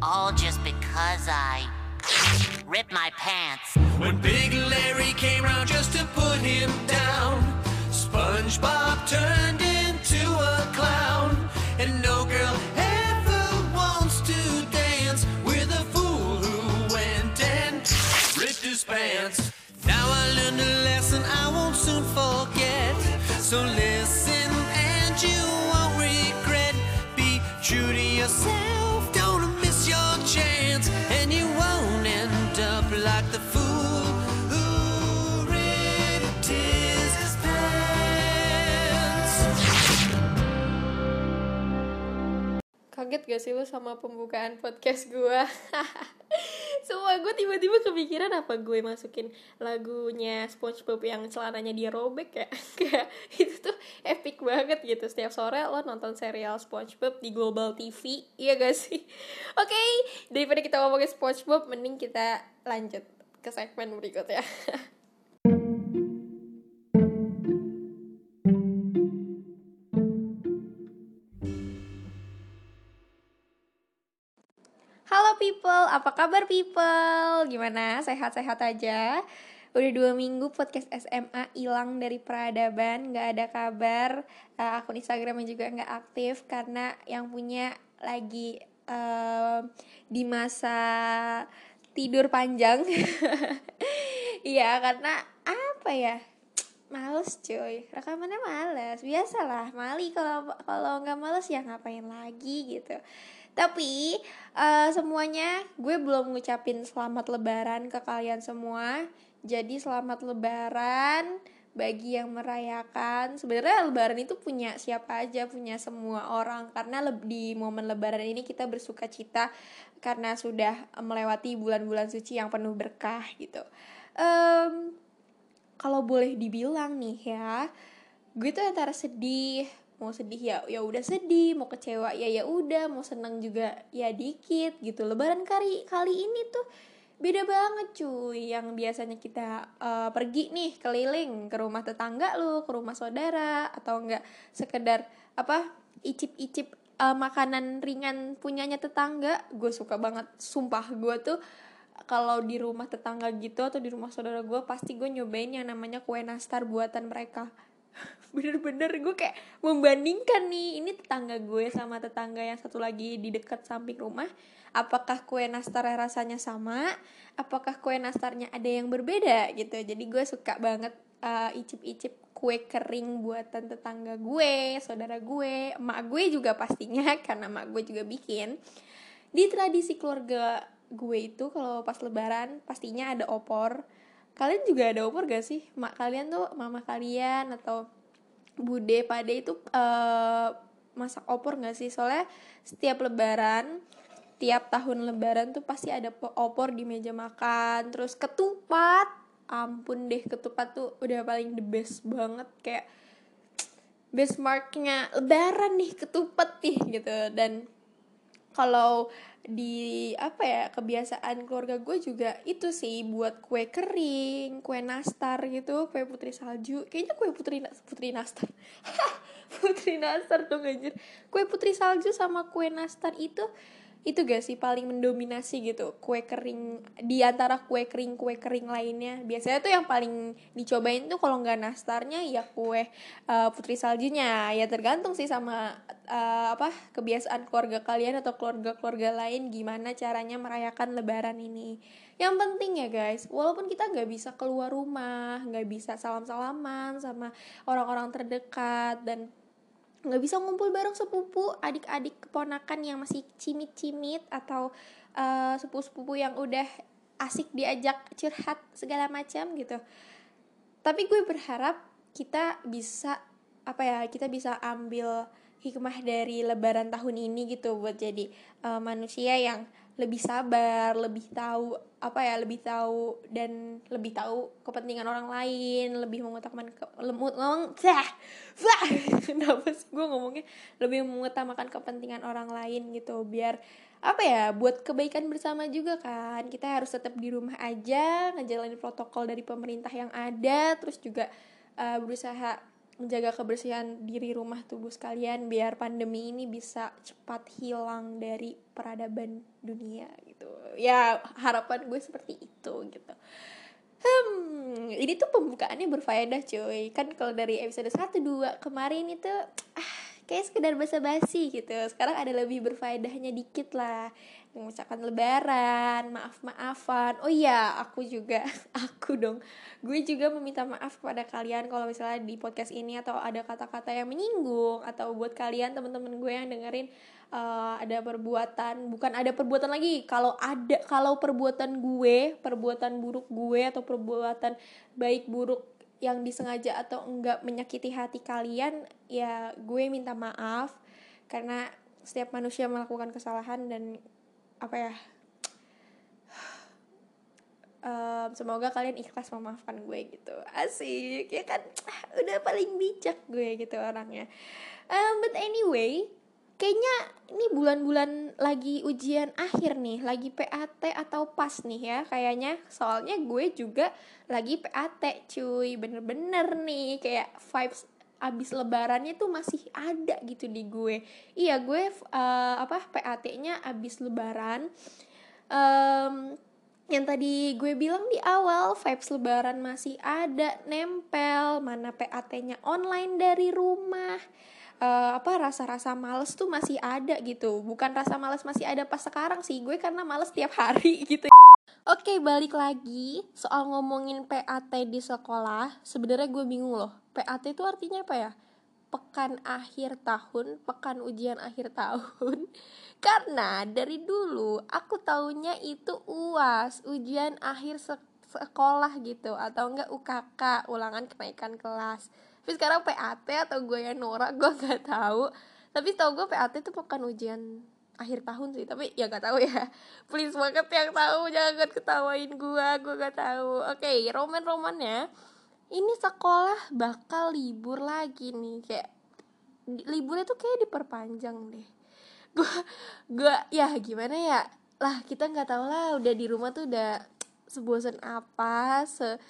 All just because I ripped my pants. When Big Larry came round just to put him down, SpongeBob turned into a clown, and no girl ever wants to dance with a fool who went and ripped his pants. Now I learned a lesson I won't soon forget. So listen and you won't regret. Be true to yourself, Kaget gak sih lu sama pembukaan podcast gue? Semua gue tiba-tiba kepikiran apa gue masukin lagunya SpongeBob yang celananya dia robek ya Kayak itu tuh epic banget gitu Setiap sore lo nonton serial SpongeBob di Global TV Iya gak sih? Oke, daripada kita ngomongin SpongeBob Mending kita lanjut ke segmen berikutnya people, apa kabar people? Gimana? Sehat-sehat aja? Udah dua minggu podcast SMA hilang dari peradaban, nggak ada kabar. Eh, akun Instagramnya juga nggak aktif karena yang punya lagi eh, di masa tidur panjang. Iya, karena apa ya? Males cuy, rekamannya males. Biasalah, mali kalau kalau nggak males ya ngapain lagi gitu. Tapi eh, semuanya gue belum ngucapin selamat lebaran ke kalian semua. Jadi selamat lebaran bagi yang merayakan. Sebenarnya lebaran itu punya siapa aja, punya semua orang karena di momen lebaran ini kita bersuka cita karena sudah melewati bulan-bulan suci yang penuh berkah gitu. Em, kalau boleh dibilang nih ya, gue tuh antara sedih, mau sedih ya ya udah sedih, mau kecewa ya ya udah, mau senang juga ya dikit gitu. Lebaran kali kali ini tuh beda banget cuy. Yang biasanya kita eh, pergi nih keliling ke rumah tetangga lu ke rumah saudara atau enggak sekedar apa icip-icip eh, makanan ringan punyanya tetangga. Gue suka banget sumpah gue tuh kalau di rumah tetangga gitu atau di rumah saudara gue pasti gue nyobain yang namanya kue nastar buatan mereka bener-bener gue kayak membandingkan nih ini tetangga gue sama tetangga yang satu lagi di dekat samping rumah. Apakah kue nastar rasanya sama? Apakah kue nastarnya ada yang berbeda gitu? Jadi gue suka banget uh, icip-icip kue kering buatan tetangga gue saudara gue emak gue juga pastinya karena emak gue juga bikin. Di tradisi keluarga gue itu kalau pas lebaran pastinya ada opor kalian juga ada opor gak sih? Mak kalian tuh mama kalian atau bude pade itu eh, masak opor gak sih? Soalnya setiap lebaran tiap tahun lebaran tuh pasti ada po- opor di meja makan. Terus ketupat ampun deh ketupat tuh udah paling the best banget. Kayak benchmarknya lebaran nih ketupat nih gitu. Dan kalau di apa ya kebiasaan keluarga gue juga itu sih buat kue kering kue nastar gitu kue putri salju. Kayaknya kue putri putri nastar. Putri nastar dong anjir. Kue putri salju sama kue nastar itu itu gak sih paling mendominasi gitu? Kue kering di antara kue kering kue kering lainnya. Biasanya tuh yang paling dicobain tuh kalau nggak nastarnya ya kue uh, putri saljunya. Ya tergantung sih sama uh, apa kebiasaan keluarga kalian atau keluarga keluarga lain gimana caranya merayakan lebaran ini. Yang penting ya guys walaupun kita nggak bisa keluar rumah nggak bisa salam salaman sama orang-orang terdekat dan nggak bisa ngumpul bareng sepupu adik-adik keponakan yang masih cimit-cimit atau uh, sepupu-sepupu yang udah asik diajak curhat segala macam gitu. Tapi gue berharap kita bisa apa ya kita bisa ambil hikmah dari lebaran tahun ini gitu buat jadi uh, manusia yang lebih sabar, lebih tahu apa ya, lebih tahu dan lebih tahu kepentingan orang lain, lebih mengutamakan ke, lemut ngomong dah, dah, kenapa gue ngomongnya? Lebih mengutamakan kepentingan orang lain gitu biar apa ya buat kebaikan bersama juga kan. Kita harus tetap di rumah aja ngejalanin protokol dari pemerintah yang ada terus juga uh, berusaha menjaga kebersihan diri rumah tubuh sekalian biar pandemi ini bisa cepat hilang dari peradaban dunia gitu. Ya harapan gue seperti itu gitu. Hmm, ini tuh pembukaannya berfaedah cuy. Kan kalau dari episode 1, 2 kemarin itu ah, Kayak sekedar basa-basi gitu. Sekarang ada lebih berfaedahnya dikit lah. Mengucapkan lebaran, maaf-maafan. Oh iya, aku juga Aku dong. Gue juga meminta maaf kepada kalian Kalau misalnya di podcast ini Atau ada kata-kata yang menyinggung Atau buat kalian teman-teman gue yang dengerin uh, ada perbuatan. Bukan ada perbuatan lagi kalau ada kalau perbuatan gue perbuatan buruk gue atau perbuatan baik buruk yang disengaja atau enggak menyakiti hati kalian ya gue minta maaf. Karena setiap manusia melakukan kesalahan dan apa ya um, semoga kalian ikhlas memaafkan gue gitu. Asik ya kan? Udah paling bijak gue gitu orangnya. Um, but anyway kayaknya ini bulan-bulan lagi ujian akhir nih, lagi PAT atau pas nih ya kayaknya. Soalnya gue juga lagi PAT cuy, bener-bener nih kayak vibes abis lebarannya tuh masih ada gitu di gue. Iya gue uh, apa PAT-nya abis lebaran. Um, yang tadi gue bilang di awal vibes lebaran masih ada nempel mana PAT-nya online dari rumah uh, apa rasa-rasa males tuh masih ada gitu. Bukan rasa males masih ada pas sekarang sih. Gue karena males tiap hari gitu. Oke balik lagi. Soal ngomongin PAT di sekolah sebenarnya gue bingung loh. PAT itu artinya apa ya? Pekan akhir tahun, pekan ujian akhir tahun. Karena dari dulu aku taunya itu UAS, ujian akhir sekolah gitu. Atau enggak UKK, ulangan kenaikan kelas tapi sekarang PAT atau gue yang norak gue nggak tahu. Tapi tau gue PAT itu bukan ujian akhir tahun sih. Tapi ya gak tahu ya. Please banget yang tahu jangan ketawain gue gue gak tahu. Oke okay, roman romannya ini sekolah bakal libur lagi nih. Kayak liburnya tuh kayak diperpanjang deh. Gue gue ya gimana ya? Lah kita nggak tahu lah udah di rumah tuh udah sebosan apa se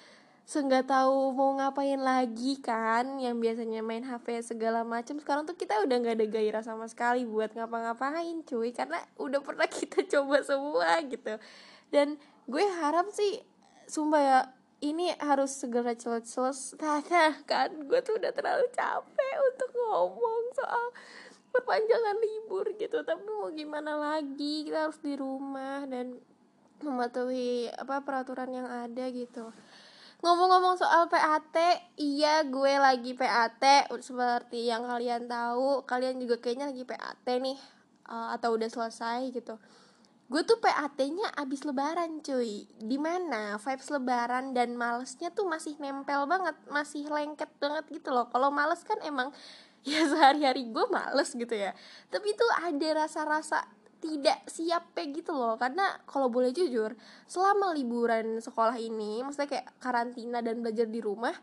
nggak tahu mau ngapain lagi kan yang biasanya main HP segala macam sekarang tuh kita udah nggak ada gairah sama sekali buat ngapa-ngapain cuy. Karena udah pernah kita coba semua gitu. Dan gue harap sih sumpah ya ini harus segera selesai kan. Gue tuh udah terlalu capek untuk ngomong soal perpanjangan libur gitu. Tapi mau gimana lagi? Kita harus di rumah dan mematuhi apa peraturan yang ada gitu Ngomong-ngomong soal PAT, iya gue lagi PAT seperti yang kalian tahu, kalian juga kayaknya lagi PAT nih uh, atau udah selesai gitu. Gue tuh PAT-nya abis lebaran cuy. Di mana vibes lebaran dan malesnya tuh masih nempel banget Masih lengket banget gitu loh. Kalau males kan emang ya sehari-hari gue males gitu ya. Tapi tuh ada rasa-rasa tidak siap kayak gitu loh karena kalau boleh jujur selama liburan sekolah ini maksudnya kayak karantina dan belajar di rumah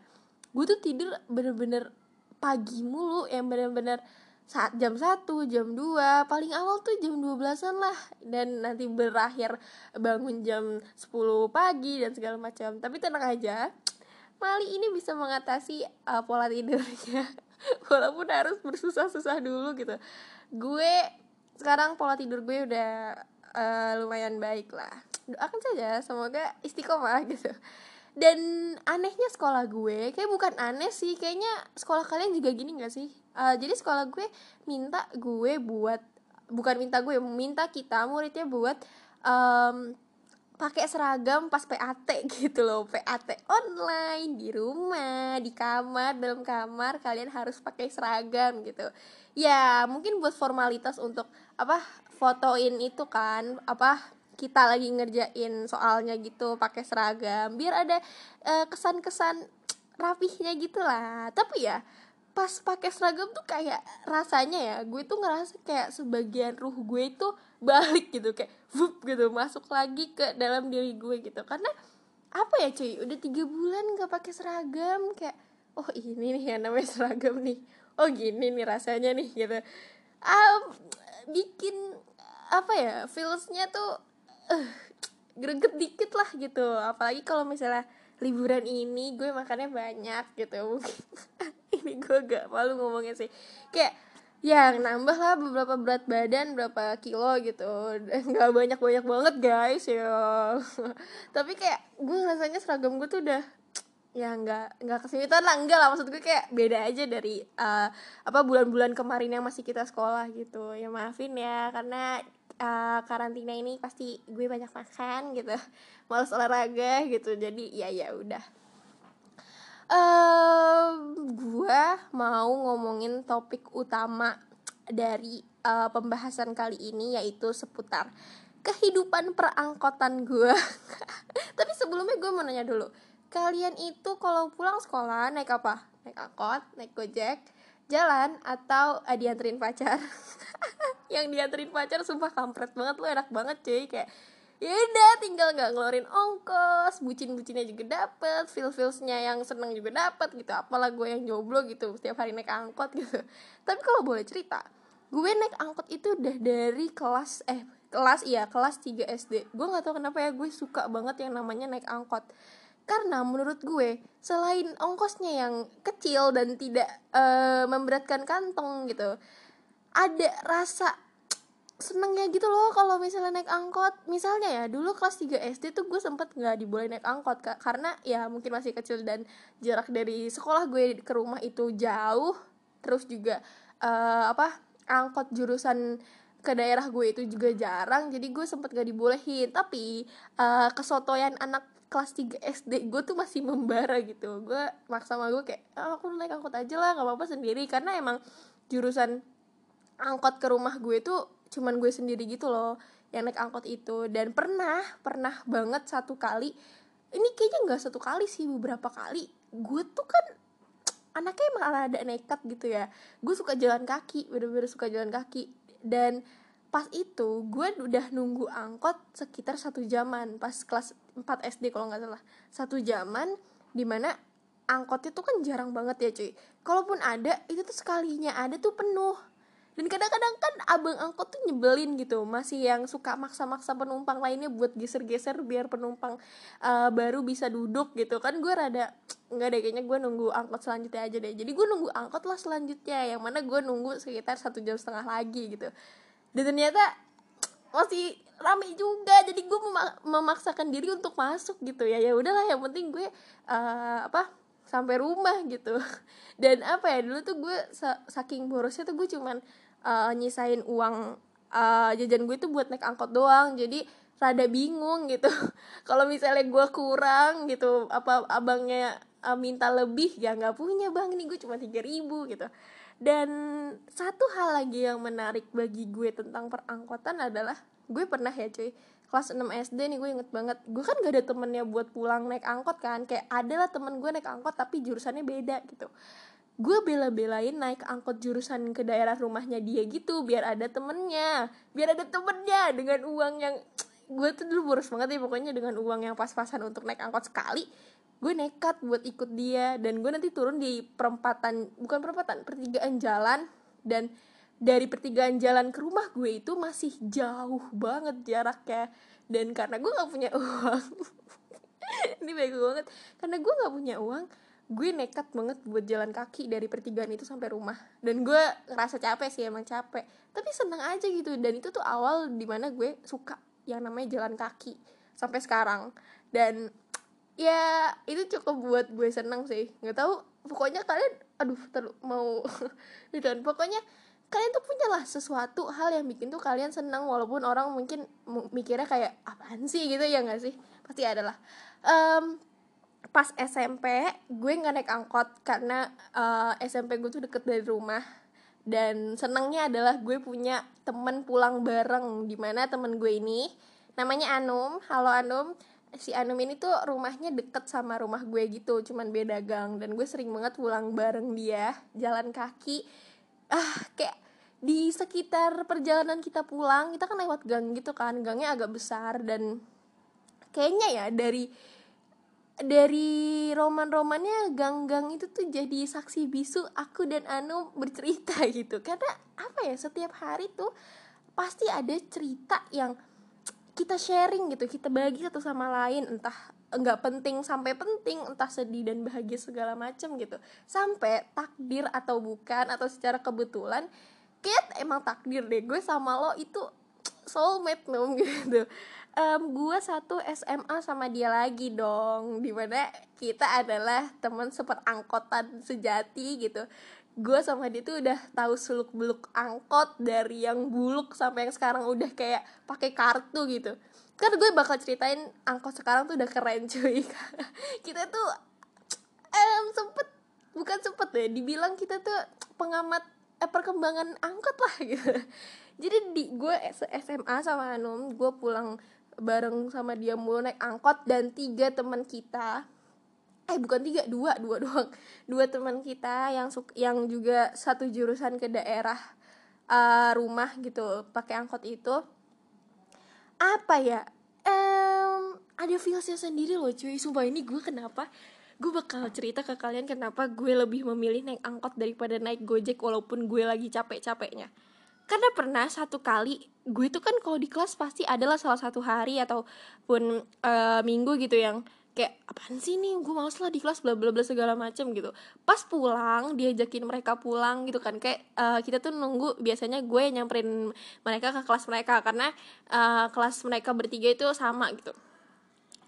gue tuh tidur bener-bener pagi mulu yang bener-bener saat jam 1, jam 2, paling awal tuh jam 12-an lah dan nanti berakhir bangun jam 10 pagi dan segala macam. Tapi tenang aja, Mali ini bisa mengatasi uh, pola tidurnya walaupun harus bersusah-susah dulu gitu. Gue sekarang pola tidur gue udah uh, lumayan baik lah. Doakan saja semoga istiqomah gitu. Dan anehnya sekolah gue kayak bukan aneh sih kayaknya sekolah kalian juga gini gak sih? Uh, jadi sekolah gue minta gue buat bukan minta gue minta kita muridnya buat um, pakai seragam pas PAT gitu loh. PAT online di rumah di kamar dalam kamar kalian harus pakai seragam gitu. Ya mungkin buat formalitas untuk apa fotoin itu kan apa kita lagi ngerjain soalnya gitu pakai seragam biar ada uh, kesan-kesan rapihnya gitu lah. Tapi ya pas pakai seragam tuh kayak rasanya ya gue tuh ngerasa kayak sebagian ruh gue itu balik gitu kayak vup gitu masuk lagi ke dalam diri gue gitu. Karena apa ya cuy udah tiga bulan gak pakai seragam kayak oh ini nih yang namanya seragam nih. Oh gini nih rasanya nih gitu. Um, bikin apa ya feelsnya tuh uh, greget dikit lah gitu. Apalagi kalau misalnya liburan ini gue makannya banyak gitu. Ini gue gak malu ngomongnya sih. Kayak yang nambah lah beberapa berat badan berapa kilo gitu. Nggak banyak banyak banget guys ya. Tapi kayak gue rasanya seragam gue tuh udah ya nggak nggak kesulitan lah. Enggak lah maksud gue kayak beda aja dari uh, apa bulan-bulan kemarin yang masih kita sekolah gitu. Ya maafin ya karena uh, karantina ini pasti gue banyak makan gitu. Males olahraga gitu jadi ya ya udah. Uh, gue mau ngomongin topik utama dari uh, pembahasan kali ini yaitu seputar kehidupan perangkotan gue. Tapi sebelumnya gue mau nanya dulu, kalian itu kalau pulang sekolah naik apa? Naik angkot, naik gojek, jalan atau uh, dianterin pacar? yang dianterin pacar sumpah kampret banget lo enak banget cuy. Kayak ya udah tinggal nggak ngeluarin ongkos bucin bucinnya juga dapet feel feelsnya yang seneng juga dapet gitu. Apalah gue yang jomblo gitu setiap hari naik angkot gitu. Tapi kalau boleh cerita gue naik angkot itu udah dari kelas eh kelas iya kelas 3 SD gue nggak tahu kenapa ya gue suka banget yang namanya naik angkot karena menurut gue selain ongkosnya yang kecil dan tidak uh, memberatkan kantong gitu ada rasa senengnya gitu loh kalau misalnya naik angkot. Misalnya ya dulu kelas 3 SD tuh gue sempet nggak diboleh naik angkot kak. Karena ya mungkin masih kecil dan jarak dari sekolah gue ke rumah itu jauh. Terus juga uh, apa angkot jurusan ke daerah gue itu juga jarang jadi gue sempet gak dibolehin. Tapi uh, kesotoyan anak kelas 3 SD gue tuh masih membara gitu. Gue maksa sama gue kayak ah, aku naik angkot aja lah nggak apa-apa sendiri. Karena emang jurusan angkot ke rumah gue tuh cuman gue sendiri gitu loh yang naik angkot itu. Dan pernah pernah banget satu kali ini kayaknya nggak satu kali sih beberapa kali gue tuh kan anaknya emang ada nekat gitu ya. Gue suka jalan kaki bener-bener suka jalan kaki. Dan pas itu gue udah nunggu angkot sekitar satu jaman pas kelas 4 SD kalau nggak salah. Satu jaman di mana angkot itu kan jarang banget ya cuy. Kalaupun ada itu tuh sekalinya ada tuh penuh. Dan kadang-kadang kan abang angkot tuh nyebelin gitu masih yang suka maksa-maksa penumpang lainnya buat geser-geser biar penumpang uh, baru bisa duduk gitu. Kan gue rada nggak deh kayaknya gue nunggu angkot selanjutnya aja deh. Jadi gue nunggu angkot lah selanjutnya yang mana gue nunggu sekitar satu jam setengah lagi gitu dan ternyata masih rame juga. Jadi gue memaksakan diri untuk masuk gitu ya. Ya udahlah yang penting gue uh, apa sampai rumah gitu. Dan apa ya dulu tuh gue saking borosnya tuh gue cuman uh, nyisain uang uh, jajan gue itu buat naik angkot doang. Jadi rada bingung gitu. Kalau misalnya gue kurang gitu apa abangnya uh, minta lebih ya nggak punya bang. Ini gue cuma tiga ribu gitu dan satu hal lagi yang menarik bagi gue tentang perangkotan adalah gue pernah ya cuy kelas 6 SD nih gue inget banget gue kan gak ada temennya buat pulang naik angkot kan kayak ada lah temen gue naik angkot tapi jurusannya beda gitu. Gue bela-belain naik angkot jurusan ke daerah rumahnya dia gitu biar ada temennya biar ada temennya dengan uang yang gue tuh dulu boros banget ya pokoknya dengan uang yang pas-pasan untuk naik angkot sekali gue nekat buat ikut dia dan gue nanti turun di perempatan bukan perempatan pertigaan jalan dan dari pertigaan jalan ke rumah gue itu masih jauh banget jaraknya. Dan karena gue nggak punya uang ini baik banget karena gue nggak punya uang gue nekat banget buat jalan kaki dari pertigaan itu sampai rumah. Dan gue ngerasa capek sih emang capek. Tapi seneng aja gitu dan itu tuh awal di mana gue suka yang namanya jalan kaki sampai sekarang. Dan ya itu cukup buat gue seneng sih. Nggak tahu pokoknya kalian aduh terlalu mau dan pokoknya kalian tuh punyalah sesuatu hal yang bikin tuh kalian seneng walaupun orang mungkin mikirnya kayak apaan sih? gitu ya nggak sih? Pasti adalah um, pas SMP gue nggak naik angkot karena uh, eh, SMP gue tuh deket dari rumah. Dan senangnya adalah gue punya temen pulang bareng di mana temen gue ini namanya Anum. Halo Anum si Anum ini tuh rumahnya deket sama rumah gue gitu cuman beda gang. Dan gue sering banget pulang bareng dia jalan kaki. Ah kayak di sekitar perjalanan kita pulang kita kan lewat gang gitu kan. Gangnya agak besar dan kayaknya ya dari dari roman-romannya gang-gang itu tuh jadi saksi bisu aku dan Anu bercerita gitu. Karena apa ya setiap hari tuh pasti ada cerita yang kita sharing gitu kita bagi satu sama lain entah nggak penting sampai penting entah sedih dan bahagia segala macam gitu. Sampai takdir atau bukan atau secara kebetulan kayak emang takdir deh. Gue sama lo itu soulmate dong gitu. Um, gue satu SMA sama dia lagi dong di mana kita adalah teman angkotan sejati gitu gue sama dia tuh udah tahu seluk beluk angkot dari yang buluk sampai yang sekarang udah kayak pakai kartu gitu. Kan gue bakal ceritain angkot sekarang tuh udah keren cuy. Kita tuh um, sempet bukan sempet deh dibilang kita tuh pengamat eh, perkembangan angkot lah gitu. Jadi di gue SMA sama Anum gue pulang bareng sama dia mulu naik angkot dan tiga teman kita eh bukan tiga dua dua doang. Dua teman kita yang yang juga satu jurusan ke daerah uh, rumah gitu pakai angkot itu. Apa ya? Um, ada feelsnya sendiri loh cuy. Sumpah ini gue kenapa? Gue bakal cerita ke kalian kenapa gue lebih memilih naik angkot daripada naik gojek walaupun gue lagi capek-capeknya. Karena pernah satu kali gue tuh kan kalau di kelas pasti adalah salah satu hari ataupun uh, minggu gitu yang kayak apaan sih nih gue males lah di kelas bla bla bla segala macem gitu. Pas pulang diajakin mereka pulang gitu kan. Kayak uh, kita tuh nunggu biasanya gue nyamperin mereka ke kelas mereka karena uh, kelas mereka bertiga itu sama gitu.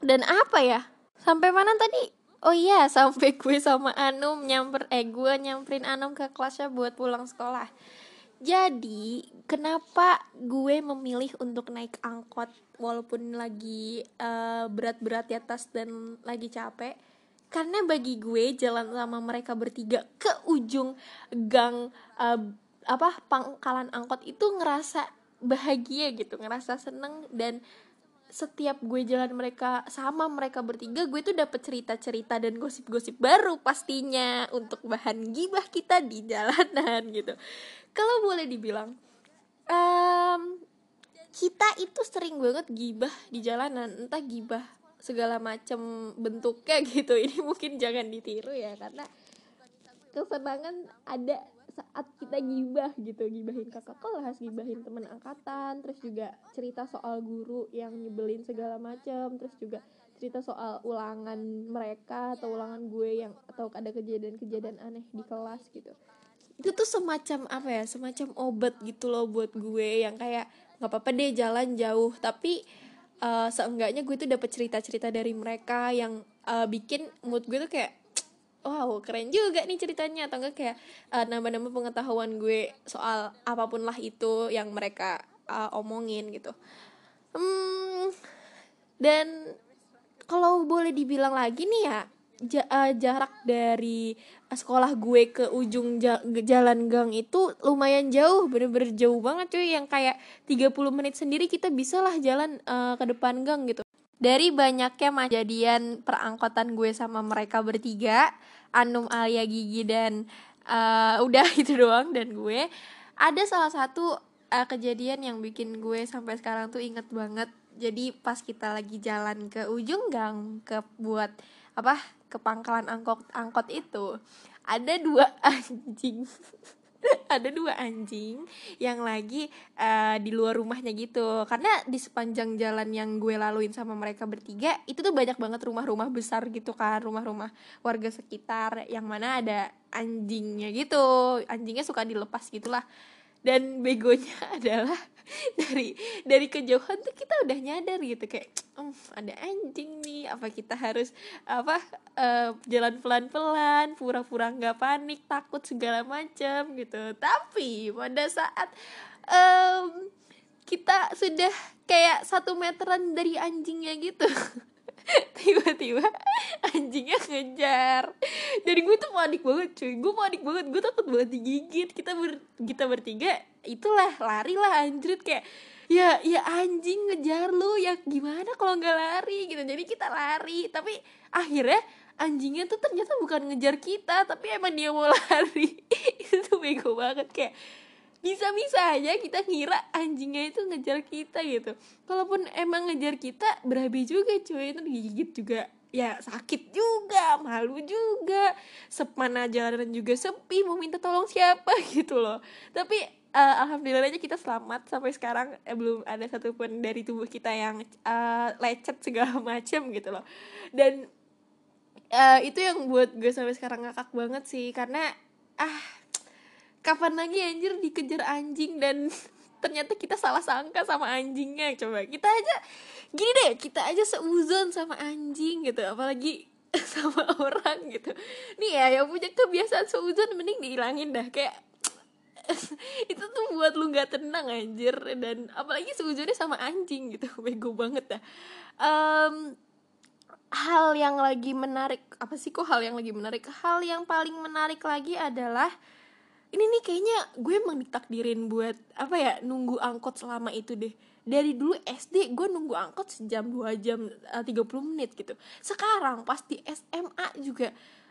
Dan apa ya? Sampai mana tadi? Oh iya sampai gue sama Anum nyamper eh gue nyamperin Anum ke kelasnya buat pulang sekolah. Jadi kenapa gue memilih untuk naik angkot walaupun lagi uh, berat-berat di atas dan lagi capek? Karena bagi gue jalan sama mereka bertiga ke ujung gang uh, apa pangkalan angkot itu ngerasa bahagia gitu, ngerasa seneng dan setiap gue jalan mereka sama mereka bertiga gue tuh dapet cerita-cerita dan gosip-gosip baru pastinya untuk bahan gibah kita di jalanan gitu kalau boleh dibilang um, kita itu sering banget gibah di jalanan entah gibah segala macam bentuknya gitu. Ini mungkin jangan ditiru ya karena kesenangan ada saat kita gibah gitu. Gibahin kakak kelas gibahin teman angkatan terus juga cerita soal guru yang nyebelin segala macam terus juga cerita soal ulangan mereka atau ulangan gue yang atau ada kejadian-kejadian aneh di kelas gitu. Itu tuh semacam apa ya? Semacam obat gitu loh buat gue yang kayak nggak apa-apa deh jalan jauh. Tapi uh, seenggaknya gue tuh dapet cerita-cerita dari mereka yang uh, bikin mood gue tuh kayak wow keren juga nih ceritanya. Atau enggak kayak uh, nambah-nambah pengetahuan gue soal apa pun lah itu yang mereka uh, omongin gitu. Hmm, dan kalau boleh dibilang lagi nih ya ja, uh, jarak dari sekolah gue ke ujung ja, jalan gang itu lumayan jauh bener-bener jauh banget cuy. Yang kayak 30 menit sendiri kita bisa lah jalan uh, ke depan gang gitu. Dari banyaknya kejadian perangkotan gue sama mereka bertiga Anum Alia Gigi dan uh, udah itu doang dan gue ada salah satu uh, kejadian yang bikin gue sampai sekarang tuh inget banget. Jadi pas kita lagi jalan ke ujung gang ke buat apa ke pangkalan angkot angkot itu ada dua anjing. Ada dua anjing yang lagi uh, di luar rumahnya gitu. Karena di sepanjang jalan yang gue laluin sama mereka bertiga itu tuh banyak banget rumah-rumah besar gitu kan rumah-rumah warga sekitar. Yang mana ada anjingnya gitu. Anjingnya suka dilepas gitulah dan begonya adalah dari dari kejauhan tuh kita udah nyadar gitu. Kayak um, ada anjing nih. Apa kita harus apa uh, jalan pelan pelan pura pura nggak panik takut segala macam gitu. Tapi pada saat um, kita sudah kayak satu meteran dari anjingnya gitu tiba-tiba anjingnya ngejar. Dari gue tuh panik banget cuy. Gue panik banget. Gue takut banget digigit. Kita ber kita bertiga itulah lari lah anjrit. Kayak ya ya anjing ngejar lu. Ya gimana kalau nggak lari? Gitu. Jadi kita lari. Tapi akhirnya anjingnya tuh ternyata bukan ngejar kita tapi emang dia mau lari. Itu bego banget. Kayak bisa-bisa aja kita ngira anjingnya itu ngejar kita gitu. Kalaupun emang ngejar kita berabe juga cuy itu digigit juga. Ya sakit juga malu juga semana jalanan juga sepi mau minta tolong siapa gitu loh. Tapi uh, alhamdulillahnya kita selamat sampai sekarang eh, belum ada satupun dari tubuh kita yang uh, lecet segala macam gitu loh. Dan uh, itu yang buat gue sampai sekarang ngakak banget sih karena ah kapan lagi anjir dikejar anjing dan ternyata kita salah sangka sama anjingnya coba. Kita aja gini deh kita aja seuzon sama anjing gitu apalagi sama orang gitu. Nih ya yang punya kebiasaan seuzon mending dihilangin dah kayak itu tuh buat lu nggak tenang anjir dan apalagi seuzonnya sama anjing gitu bego banget dah. Um, hal yang lagi menarik apa sih kok hal yang lagi menarik? Hal yang paling menarik lagi adalah ini nih kayaknya gue emang ditakdirin buat apa ya nunggu angkot selama itu deh. Dari dulu SD gue nunggu angkot sejam dua jam eh, tiga puluh menit gitu. Sekarang pas di SMA juga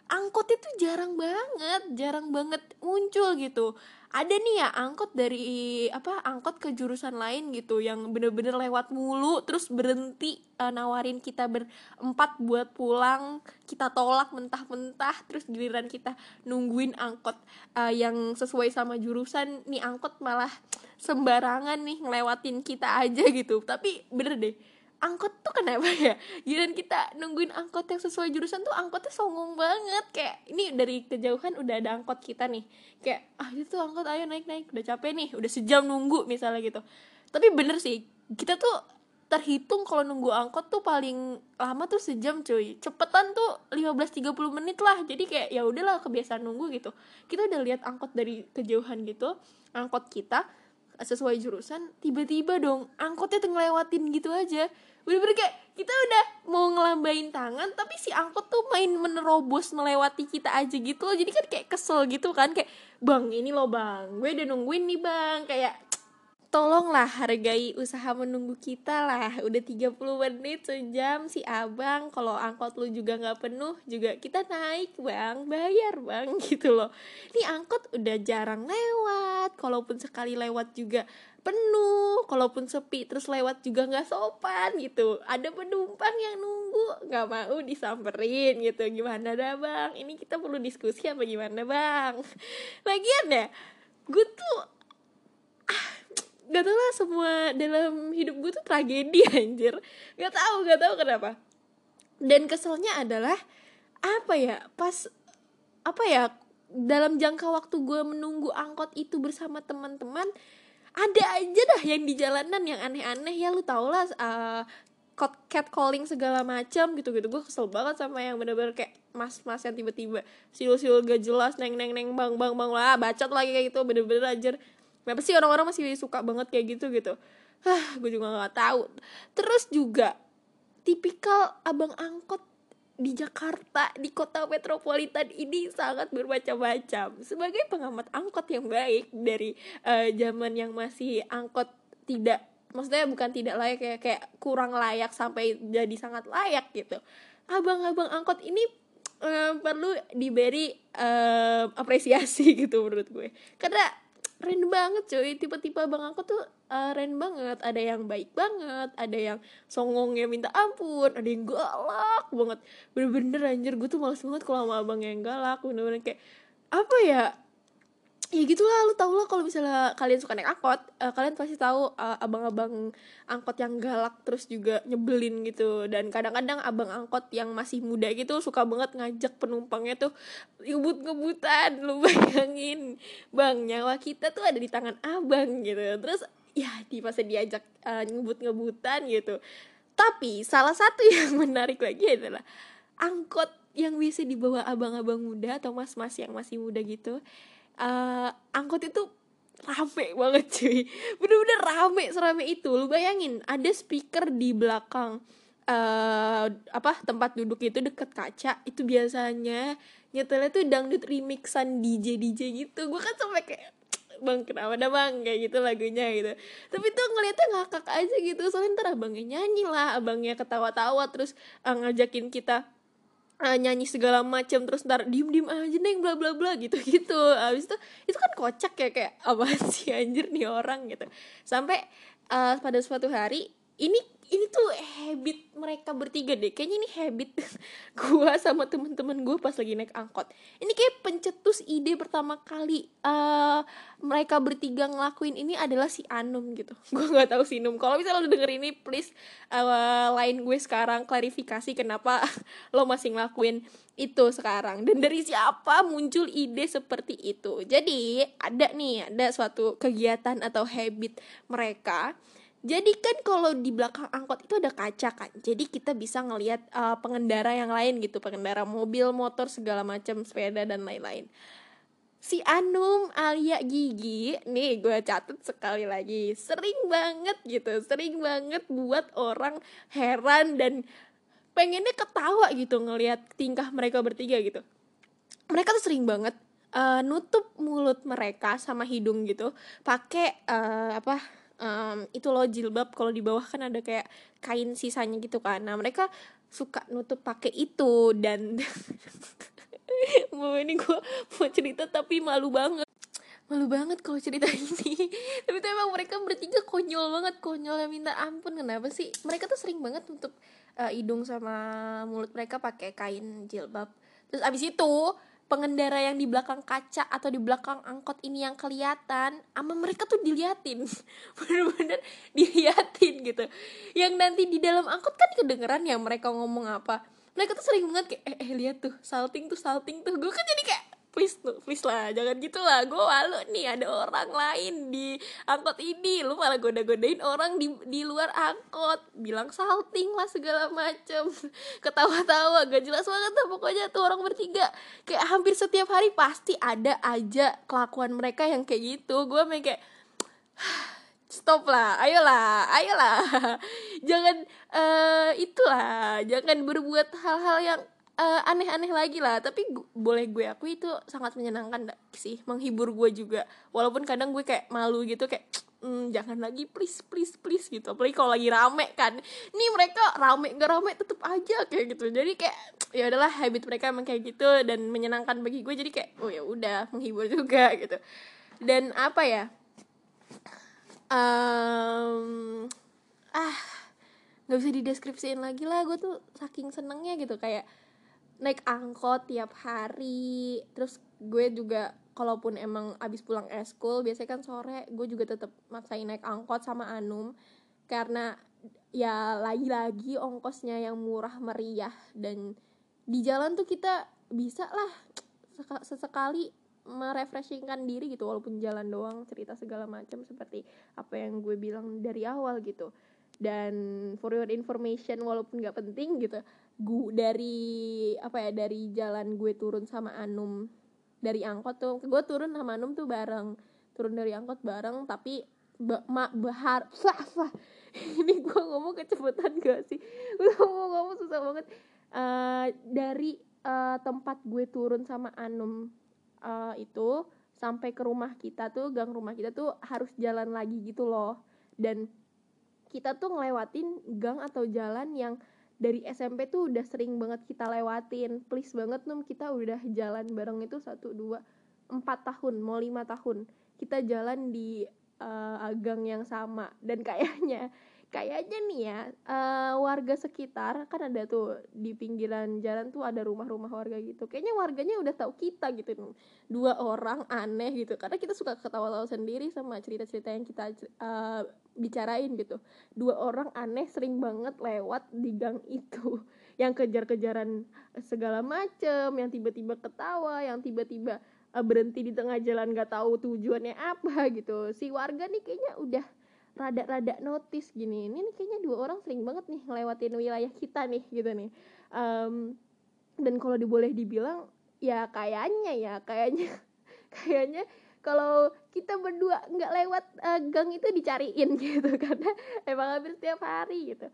angkot itu jarang banget jarang banget muncul gitu ada nih ya angkot dari apa angkot ke jurusan lain gitu yang bener-bener lewat mulu terus berhenti uh, nawarin kita berempat buat pulang. Kita tolak mentah-mentah terus giliran kita nungguin angkot uh, yang sesuai sama jurusan. Nih angkot malah sembarangan nih ngelewatin kita aja gitu. Tapi bener deh angkot tuh kenapa ya? Giliran kita nungguin angkot yang sesuai jurusan tuh angkotnya songong banget. Kayak ini dari kejauhan udah ada angkot kita nih. Kayak ah itu angkot ayo naik naik. Udah capek nih udah sejam nunggu misalnya gitu. Tapi bener sih kita tuh terhitung kalau nunggu angkot tuh paling lama tuh sejam cuy. Cepetan tuh 15-30 menit lah. Jadi kayak ya udahlah kebiasaan nunggu gitu. Kita udah lihat angkot dari kejauhan gitu angkot kita sesuai jurusan tiba-tiba dong angkotnya tuh ngelewatin gitu aja. Bener-bener kayak kita udah mau ngelambain tangan tapi si angkot tuh main menerobos melewati kita aja gitu loh. Jadi kan kayak kesel gitu kan kayak bang ini loh bang. Gue udah nungguin nih bang. Kayak tolonglah hargai usaha menunggu kita lah. Udah 30 menit sejam. Si abang kalau angkot lu juga nggak penuh juga kita naik bang. Bayar bang gitu loh. Ini angkot udah jarang lewat. Kalaupun sekali lewat juga penuh. Kalaupun sepi terus lewat juga nggak sopan gitu. Ada penumpang yang nunggu nggak mau disamperin gitu. Gimana dah bang? Ini kita perlu diskusi apa gimana bang? Lagian ya gue tuh gak tau lah semua dalam hidup gue tuh tragedi anjir. Gak tau gak tau kenapa. Dan keselnya adalah apa ya pas apa ya dalam jangka waktu gue menunggu angkot itu bersama teman-teman ada aja dah yang di jalanan yang aneh-aneh. Ya lu tau lah uh, cat calling segala macam gitu gitu gue kesel banget sama yang bener-bener kayak mas-mas yang tiba-tiba siul-siul gak jelas neng neng neng bang bang bang lah bacot lagi kayak gitu bener-bener anjir kenapa sih orang-orang masih suka banget kayak gitu gitu? Ah gue juga nggak tahu. Terus juga tipikal abang angkot di Jakarta di kota metropolitan ini sangat bermacam-macam. Sebagai pengamat angkot yang baik dari uh, zaman yang masih angkot tidak maksudnya bukan tidak layak kayak kayak kurang layak sampai jadi sangat layak gitu. Abang-abang angkot ini uh, perlu diberi uh, apresiasi gitu menurut gue. Karena keren banget cuy tipe-tipe bang aku tuh uh, keren banget. Ada yang baik banget ada yang songongnya minta ampun ada yang galak banget. Bener-bener anjir gue tuh males banget kalau sama abang yang galak. Bener-bener kayak apa ya ya gitulah lu tau lah kalau misalnya kalian suka naik angkot uh, kalian pasti tahu uh, abang-abang angkot yang galak terus juga nyebelin gitu. Dan kadang-kadang abang angkot yang masih muda gitu suka banget ngajak penumpangnya tuh ngebut-ngebutan. Lu bayangin bang nyawa kita tuh ada di tangan abang gitu. Terus ya di pas diajak uh, ngebut-ngebutan gitu. Tapi salah satu yang menarik lagi adalah angkot yang bisa dibawa abang-abang muda atau mas-mas yang masih muda gitu uh, angkot itu rame banget cuy. Bener-bener rame serame itu. Lu bayangin ada speaker di belakang uh, apa tempat duduk itu deket kaca. Itu biasanya nyetelnya tuh dangdut remixan DJ DJ gitu. Gue kan sampai kayak bang kenapa dah bang? Kayak gitu lagunya gitu. Tapi tuh ngeliatnya ngakak aja gitu. Soalnya ntar abangnya nyanyi lah abangnya ketawa-tawa terus uh, ngajakin kita uh, nyanyi segala macam terus ntar diem diem aja neng bla bla bla gitu gitu. Abis itu itu kan kocak ya kayak apa sih anjir nih orang gitu. Sampai uh, pada suatu hari ini ini tuh habit mereka bertiga deh. Kayaknya ini habit gue sama temen-temen gue pas lagi naik angkot. Ini kayak pencetus ide pertama kali uh, mereka bertiga ngelakuin ini adalah si Anum gitu. Gue nggak tahu si Num kalau misalnya lo denger ini please uh, lain gue sekarang klarifikasi kenapa lo masih ngelakuin itu sekarang. Dan dari siapa muncul ide seperti itu. Jadi ada nih ada suatu kegiatan atau habit mereka jadi kan kalau di belakang angkot itu ada kaca kan jadi kita bisa ngelihat uh, pengendara yang lain gitu pengendara mobil motor segala macam sepeda dan lain-lain. Si Anum Alia Gigi nih gue catat sekali lagi sering banget gitu sering banget buat orang heran dan pengennya ketawa gitu ngelihat tingkah mereka bertiga gitu. Mereka tuh sering banget uh, nutup mulut mereka sama hidung gitu pakai uh, apa um, itu loh jilbab kalau di bawah kan ada kayak kain sisanya gitu kan. Nah mereka suka nutup pakai itu dan mau ini gue mau cerita tapi malu banget. Malu banget kalau cerita ini. Tapi tuh emang mereka bertiga konyol banget konyol yang minta ampun. Kenapa sih? Mereka tuh sering banget nutup uh, hidung sama mulut mereka pakai kain jilbab. Terus abis itu pengendara yang di belakang kaca atau di belakang angkot ini yang kelihatan ama mereka tuh diliatin. Bener-bener diliatin gitu. Yang nanti di dalam angkot kan kedengeran ya mereka ngomong apa. Mereka tuh sering banget kayak eh, eh lihat tuh salting tuh salting tuh. Gue kan jadi kayak please please lah jangan gitu lah. Gue malu nih ada orang lain di angkot ini. Lu malah goda-godain orang di di luar angkot. Bilang salting lah segala macem. Ketawa-tawa gak jelas banget tuh pokoknya tuh orang bertiga. Kayak hampir setiap hari pasti ada aja kelakuan mereka yang kayak gitu. Gue kayak stop lah ayolah ayolah. Jangan uh, itulah jangan berbuat hal-hal yang uh, aneh-aneh lagi lah. Tapi boleh gue aku itu sangat menyenangkan sih. Menghibur gue juga. Walaupun kadang gue kayak malu gitu kayak mm, jangan lagi please please please gitu. Apalagi kalau lagi rame kan. Nih mereka rame gak rame tetep aja kayak gitu. Jadi kayak ya adalah habit mereka emang kayak gitu dan menyenangkan bagi gue. Jadi kayak oh ya udah menghibur juga gitu. Dan apa ya? Um, ah nggak bisa dideskripsiin lagi lah. Gue tuh saking senengnya gitu. Kayak naik angkot tiap hari. Terus gue juga kalaupun emang abis pulang eskul biasanya kan sore gue juga tetap maksain naik angkot sama Anum. Karena ya lagi-lagi ongkosnya yang murah meriah dan di jalan tuh kita bisa lah sesekali merefreshingkan diri gitu walaupun jalan doang cerita segala macam seperti apa yang gue bilang dari awal gitu. Dan for your information walaupun nggak penting gitu gue dari apa ya dari jalan gue turun sama Anum. Dari angkot tuh gue turun sama Anum tuh bareng. Turun dari angkot bareng tapi ba ma bahar sah sah. Ini gue ngomong kecepatan gak sih? Gue ngomong ngomong susah banget. Uh, dari uh, tempat gue turun sama Anum uh, itu sampai ke rumah kita tuh gang rumah kita tuh harus jalan lagi gitu loh. Dan kita tuh ngelewatin gang atau jalan yang dari SMP tuh udah sering banget kita lewatin. Please banget num kita udah jalan bareng itu satu dua empat tahun mau lima tahun. Kita jalan di uh, gang yang sama. Dan kayaknya kayaknya nih ya uh, warga sekitar kan ada tuh di pinggiran jalan tuh ada rumah-rumah warga gitu. Kayaknya warganya udah tahu kita gitu. Dua orang aneh gitu. Karena kita suka ketawa-tawa sendiri sama cerita-cerita yang kita uh, bicarain gitu. Dua orang aneh sering banget lewat di gang itu. Yang kejar-kejaran segala macem yang tiba-tiba ketawa yang tiba-tiba uh, berhenti di tengah jalan gak tahu tujuannya apa gitu. Si warga nih kayaknya udah rada-rada notice gini. Ini nih kayaknya dua orang sering banget nih ngelewatin wilayah kita nih gitu nih. Um, dan kalau diboleh dibilang ya kayaknya ya kayaknya kayaknya kalau kita berdua nggak lewat uh, gang itu dicariin gitu. Karena emang hampir setiap hari gitu.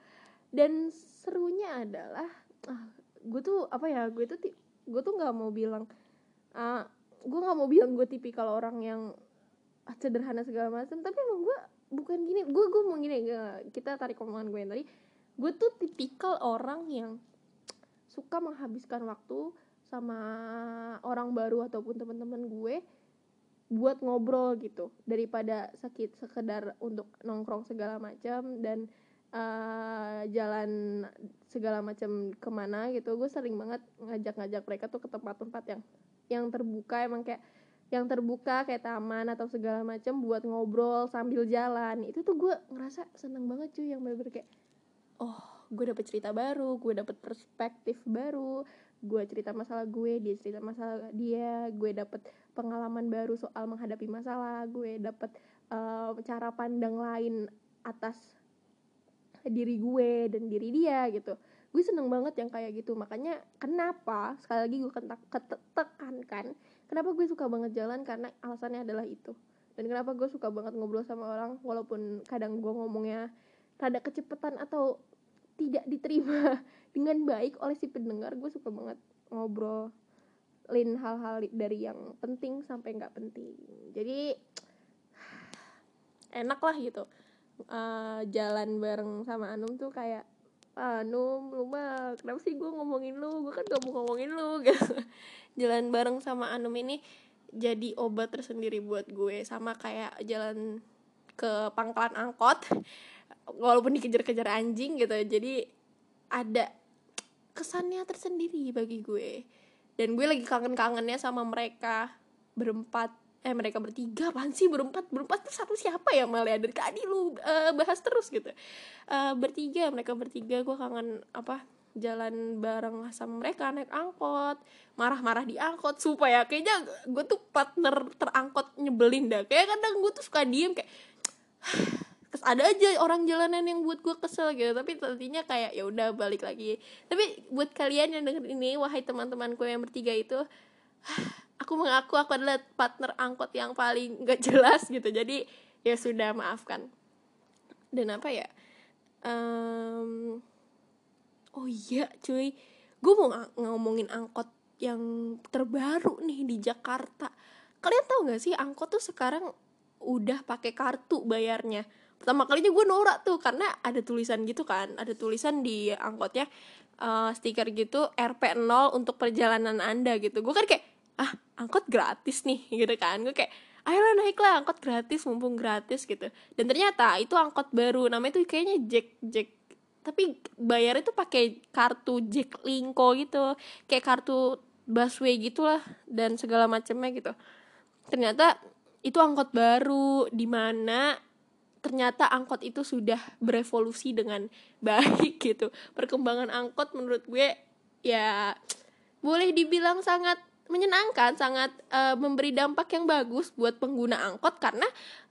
Dan serunya adalah uh, gue tuh apa ya gue tuh gue tuh nggak mau bilang uh, gue nggak mau bilang gue tipikal orang yang sederhana segala macam tapi emang gue bukan gini gue gue mau gini kita tarik omongan gue yang tadi. Gue tuh tipikal orang yang suka menghabiskan waktu sama orang baru ataupun teman-teman gue buat ngobrol gitu. Daripada sakit sekedar untuk nongkrong segala macam dan eh, jalan segala macam ke mana gitu. Gue sering banget ngajak-ngajak mereka tuh ke tempat-tempat yang yang terbuka. Emang kayak yang terbuka kayak taman atau segala macam buat ngobrol sambil jalan. Itu tuh gue ngerasa seneng banget cuy yang bener-bener kayak oh gue dapet cerita baru gue dapet perspektif baru gue cerita masalah gue dia cerita masalah dia gue dapet pengalaman baru soal menghadapi masalah gue dapet eh, cara pandang lain atas diri gue dan diri dia gitu. Gue seneng banget yang kayak gitu. Makanya kenapa sekali lagi gue ketek- kete- tekankan kenapa gue suka banget jalan? Karena alasannya adalah itu. Dan kenapa gue suka banget ngobrol sama orang walaupun kadang gue ngomongnya rada kecepatan atau tidak diterima dengan baik oleh si pendengar gue suka banget ngobrolin hal-hal dari yang penting sampai nggak penting. Jadi enak lah gitu. Eh, jalan bareng sama Anum tuh kayak "Ah, Anum lu mah kenapa sih gue ngomongin lu? Gue kan gak mau ngomongin lu gitu. Jalan bareng sama Anum ini jadi obat tersendiri buat gue. Sama kayak jalan ke pangkalan angkot walaupun dikejar-kejar anjing gitu. Jadi ada kesannya tersendiri bagi gue. Dan gue lagi kangen-kangennya sama mereka berempat eh mereka bertiga apaan sih? Berempat? Berempat tuh satu siapa ya? Malah dari tadi lu eh, bahas terus gitu. Eh, bertiga mereka bertiga. Gue kangen apa jalan bareng sama mereka naik angkot. Marah-marah di angkot. Supaya kayaknya gue tuh partner terangkot nyebelin dah. Kayak kadang gue tuh suka diem kayak terus ada aja orang jalanan yang buat gue kesel gitu. Tapi nantinya kayak ya udah balik lagi. Tapi buat kalian yang denger ini wahai teman-temanku yang bertiga itu aku mengaku aku adalah partner angkot yang paling gak jelas gitu. Jadi ya sudah maafkan. Dan apa ya? Em, oh iya cuy. Gue mau ng- ngomongin angkot yang terbaru nih di Jakarta. Kalian tahu nggak sih angkot tuh sekarang udah pakai kartu bayarnya? Pertama kalinya gue norak tuh karena ada tulisan gitu kan. Ada tulisan di angkotnya eh, stiker gitu RP0 untuk perjalanan anda gitu. Gue kan kayak ah angkot gratis nih gitu kan. Gue kayak ayolah naiklah angkot gratis mumpung gratis gitu. Dan ternyata itu angkot baru namanya tuh kayaknya Jack Jack tapi bayarnya tuh pakai kartu Jack Linko gitu kayak kartu busway gitulah dan segala macamnya gitu. Ternyata itu angkot baru di mana ternyata angkot itu sudah berevolusi dengan baik gitu. Perkembangan angkot menurut gue ya boleh dibilang sangat menyenangkan sangat eh, memberi dampak yang bagus buat pengguna angkot karena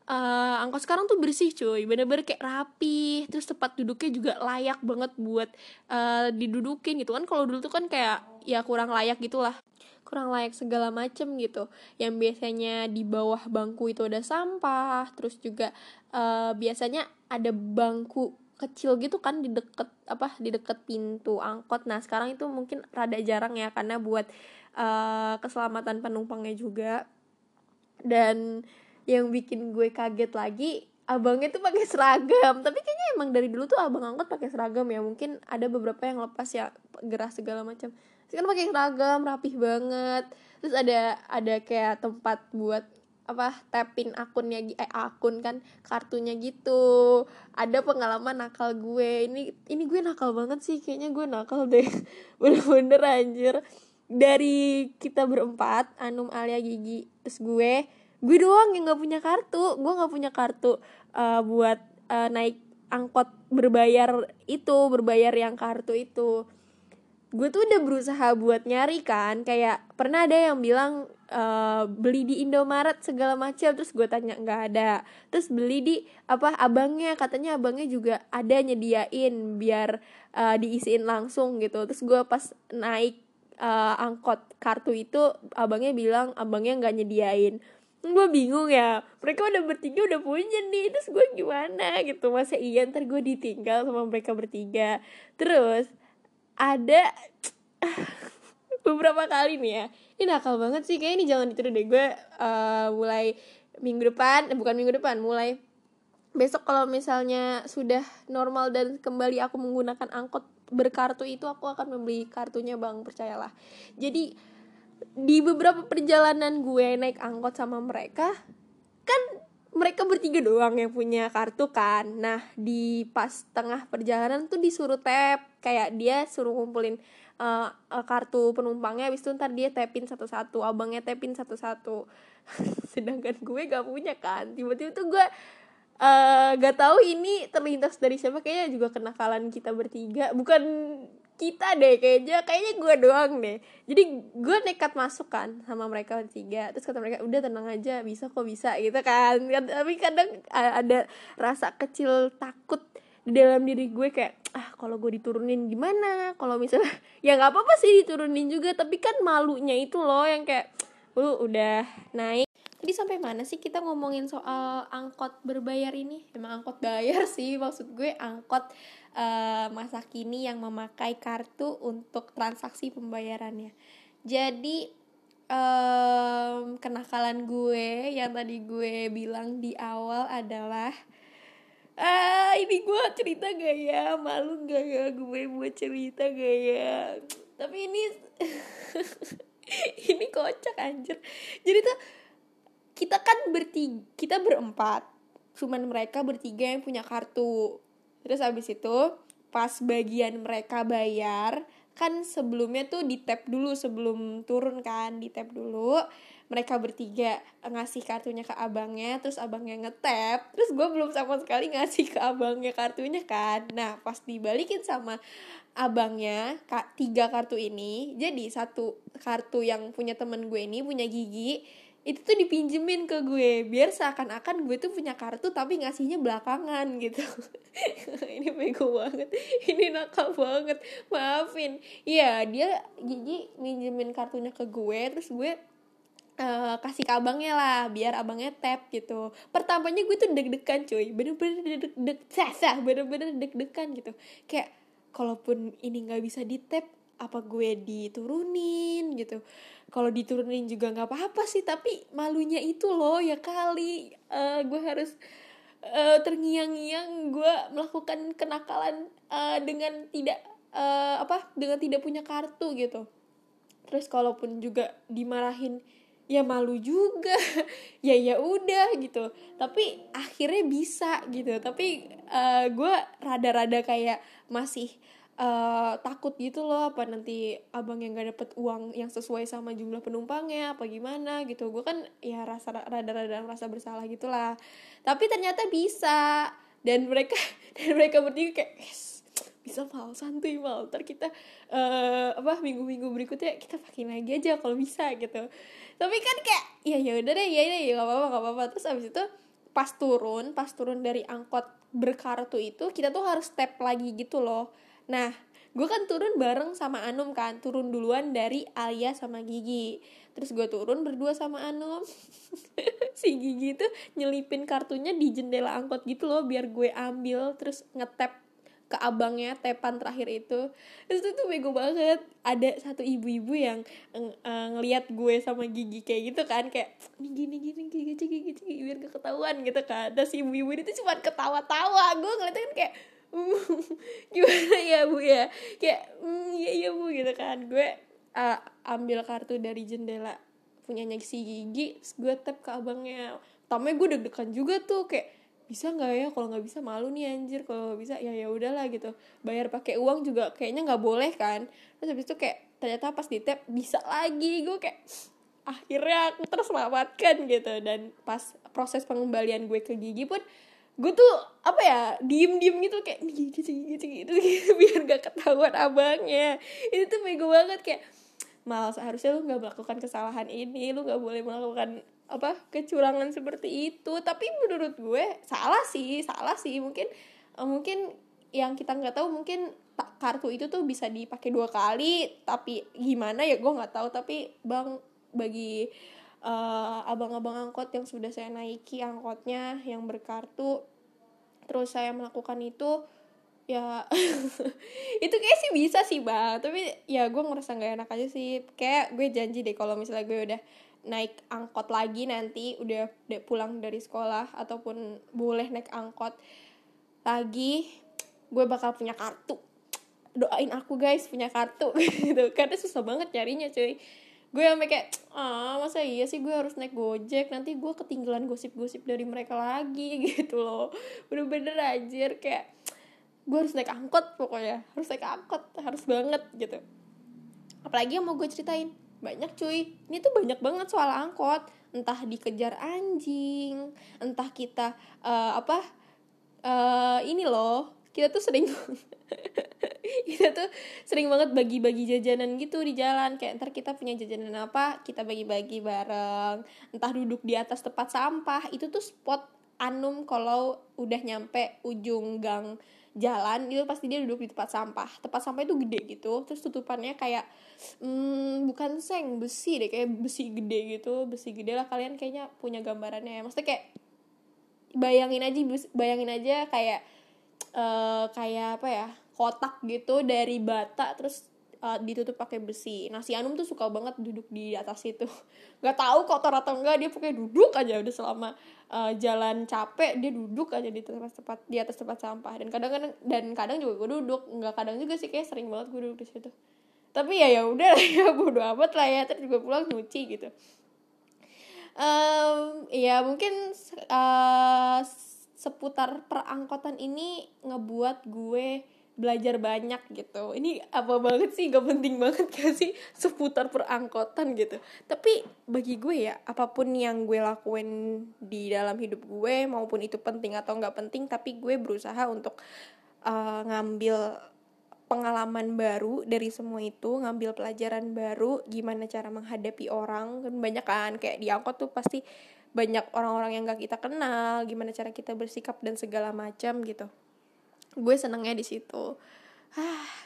eh, angkot sekarang tuh bersih cuy. Bener-bener kayak rapi terus tempat duduknya juga layak banget buat eh, didudukin gitu kan. Kalau dulu tuh kan kayak ya kurang layak gitulah. Kurang layak segala macem gitu. Yang biasanya di bawah bangku itu ada sampah terus juga eh, biasanya ada bangku kecil gitu kan di deket apa di deket pintu angkot. Nah sekarang itu mungkin rada jarang ya karena buat eh, keselamatan penumpangnya juga. Dan yang bikin gue kaget lagi abangnya tuh pakai seragam. Tapi kayaknya emang dari dulu tuh abang angkot pakai seragam ya. Mungkin ada beberapa yang lepas ya gerah segala macam. Sekarang pakai seragam rapih banget. Terus ada ada kayak tempat buat apa tapping akunnya eh akun kan kartunya gitu. Ada pengalaman nakal gue. Ini ini gue nakal banget sih. Kayaknya gue nakal deh. Bener-bener anjir dari kita berempat Anum Alia Gigi terus gue gue doang yang nggak punya kartu. Gue nggak punya kartu eh, buat eh, naik angkot berbayar itu berbayar yang kartu itu. Gue tuh udah berusaha buat nyari kan kayak pernah ada yang bilang eh, beli di Indomaret segala macam terus gue tanya nggak ada. Terus beli di apa abangnya katanya abangnya juga ada nyediain biar eh, diisiin langsung gitu. Terus gue pas naik eh, angkot kartu itu abangnya bilang abangnya nggak nyediain. Gue bingung ya mereka udah bertiga udah punya nih terus gue gimana gitu? Masa iya ntar gue ditinggal sama mereka bertiga. Terus ada beberapa kali nih ya ini nakal banget sih kayak ini jangan ditiru deh. Gue eh, mulai minggu depan eh, bukan minggu depan mulai besok kalau misalnya sudah normal dan kembali aku menggunakan angkot berkartu itu aku akan membeli kartunya bang. Percayalah. Jadi di beberapa perjalanan gue naik angkot sama mereka kan mereka bertiga doang yang punya kartu kan. Nah di pas tengah perjalanan tuh disuruh tap. Kayak dia suruh ngumpulin uh, uh, kartu penumpangnya. Habis itu ntar dia tapin satu-satu abangnya tapin satu-satu. Sedangkan gue gak punya kan. Tiba-tiba tuh gue uh, gak tahu ini terlintas dari siapa kayaknya juga kenakalan kita bertiga. Bukan kita deh kayaknya kayaknya gue doang deh. Jadi gue nekat masuk kan sama mereka bertiga. Terus kata mereka udah tenang aja bisa kok bisa gitu kan. Tapi kadang ada rasa kecil takut di dalam diri gue kayak ah kalau gue diturunin gimana? Kalau misalnya ya nggak apa-apa sih diturunin juga tapi kan malunya itu loh yang kayak lu udah naik tadi sampai mana sih kita ngomongin soal angkot berbayar ini? Emang angkot bayar sih maksud gue angkot uh, masa kini yang memakai kartu untuk transaksi pembayarannya. Jadi um, kenakalan gue yang tadi gue bilang di awal adalah ah ini gue cerita gak ya? Malu gak ya gue buat cerita gak ya? Tapi ini ini kocak anjir. Jadi tuh kita kan bertiga kita berempat. Cuman mereka bertiga yang punya kartu. Terus abis itu pas bagian mereka bayar kan sebelumnya tuh di tap dulu sebelum turun kan di tap dulu. Mereka bertiga ngasih kartunya ke abangnya terus abangnya ngetap. Terus gue belum sama sekali ngasih ke abangnya kartunya kan. Nah pas dibalikin sama abangnya tiga kartu ini jadi satu kartu yang punya temen gue ini punya gigi itu tuh dipinjemin ke gue. Biar seakan-akan gue tuh punya kartu tapi ngasihnya belakangan gitu. Ini bego banget. Ini nakal banget. Maafin. Ya dia Gigi minjemin kartunya ke gue terus gue uh, kasih ke abangnya lah biar abangnya tap gitu. Pertamanya gue tuh deg-degan cuy. Bener-bener deg-deg sah. Bener-bener deg-degan gitu. Kayak kalaupun ini nggak bisa di tap apa gue diturunin gitu. Kalau diturunin juga nggak apa-apa sih tapi malunya itu loh ya kali. Uh, gue harus uh, terngiang-ngiang gue melakukan kenakalan uh, dengan tidak uh, apa dengan tidak punya kartu gitu. Terus kalaupun juga dimarahin ya malu juga. Ya ya udah gitu. Tapi akhirnya bisa gitu. Tapi uh, gue rada-rada kayak masih uh, takut gitu loh apa nanti abang yang gak dapet uang yang sesuai sama jumlah penumpangnya apa gimana gitu. Gue kan ya rasa rada-rada rasa bersalah gitulah. Tapi ternyata bisa. Dan mereka dan mereka bertiga kayak yes, bisa mal santuy mal ntar kita uh, apa minggu-minggu berikutnya kita pakai lagi aja kalau bisa gitu. Tapi kan kayak ya ya udah deh ya ya ya gak apa-apa gak apa-apa. Terus abis itu pas turun pas turun dari angkot berkartu itu kita tuh harus step lagi gitu loh Nah, gue kan turun bareng sama Anum kan turun duluan dari Alia sama Gigi. Terus gue turun berdua sama Anum. Si Gigi tuh nyelipin kartunya di jendela angkot gitu loh biar gue ambil terus ngetap ke abangnya tepan terakhir itu. Terus itu tuh bego banget. Ada satu ibu-ibu yang uh, ngelihat gue sama gigi kayak gitu kan kayak ini gini gini gigi gigi gigi biar gak ketahuan gitu kan. Si ibu-ibu itu cuma ketawa-tawa. Gue ngeliatnya kan kayak gimana ya bu ya? Kayak mm, iya iya bu gitu kan. Gue uh, ambil kartu dari jendela punyanya si gigi gue tap ke abangnya. Tamnya gue deg-degan juga tuh kayak bisa nggak ya? Kalau nggak bisa malu nih anjir. Kalau bisa ya ya udahlah gitu. Bayar pakai uang juga kayaknya nggak boleh kan. Terus habis itu kayak ternyata pas di tap bisa lagi. Gue kayak akhirnya aku terselamatkan gitu. Dan pas proses pengembalian gue ke gigi pun gue tuh apa ya diem diem gitu kayak gitu gitu gitu, biar gak ketahuan abangnya. Itu tuh bego banget kayak mal seharusnya lu nggak melakukan kesalahan ini lu nggak boleh melakukan apa kecurangan seperti itu. Tapi menurut gue salah sih salah sih. Mungkin uh, mungkin yang kita nggak tahu mungkin kartu itu tuh bisa dipakai dua kali tapi gimana ya gue nggak tahu. Tapi bang bagi uh, abang-abang angkot yang sudah saya naiki angkotnya yang berkartu. Terus saya melakukan itu ya itu kayak sih bisa sih bang. Tapi ya gue ngerasa nggak enak aja sih. Kayak gue janji deh kalau misalnya gue udah naik angkot lagi nanti udah, udah pulang dari sekolah ataupun boleh naik angkot lagi gue bakal punya kartu. Doain aku guys punya kartu. Gitu. Karena susah banget carinya cuy gue sampai kayak ah masa iya sih gue harus naik gojek? Nanti gue ketinggalan gosip-gosip dari mereka lagi gitu loh. Bener-bener anjir kayak gue harus naik angkot pokoknya harus naik angkot harus banget gitu. Apalagi yang mau gue ceritain banyak cuy. Ini tuh banyak banget soal angkot. Entah dikejar anjing entah kita eh, apa eh ini loh kita tuh sering kita tuh sering banget bagi-bagi jajanan gitu di jalan. Kayak ntar kita punya jajanan apa kita bagi-bagi bareng. Entah duduk di atas tempat sampah. Itu tuh spot anum kalau udah nyampe ujung gang jalan itu pasti dia duduk di tempat sampah. Tempat sampah itu gede gitu. Terus tutupannya kayak hmm, bukan seng besi deh. Kayak besi gede gitu. Besi gede lah. Kalian kayaknya punya gambarannya ya. Maksudnya kayak bayangin aja bayangin aja kayak eh kayak apa ya kotak gitu dari bata terus eh, ditutup pakai besi. Nah si Anum tuh suka banget duduk di atas itu. Gak tahu kotor atau enggak dia pokoknya duduk aja udah selama eh, jalan capek dia duduk aja di tempat tempat di atas tempat sampah dan kadang kadang dan kadang juga gue duduk nggak kadang juga sih kayak sering banget gue duduk di situ. Tapi ya ya udah lah ya bodo amat lah ya terus juga pulang nyuci gitu. Em, ya mungkin eh, seputar perangkotan ini ngebuat gue belajar banyak gitu. Ini apa banget sih? Gak penting banget gak sih? Seputar perangkotan gitu. Tapi bagi gue ya apa pun yang gue lakuin di dalam hidup gue maupun itu penting atau nggak penting tapi gue berusaha untuk eh, ngambil pengalaman baru dari semua itu ngambil pelajaran baru gimana cara menghadapi orang. Kan banyak kan kayak di angkot tuh pasti banyak orang-orang yang gak kita kenal gimana cara kita bersikap dan segala macam gitu gue senengnya di situ. Ah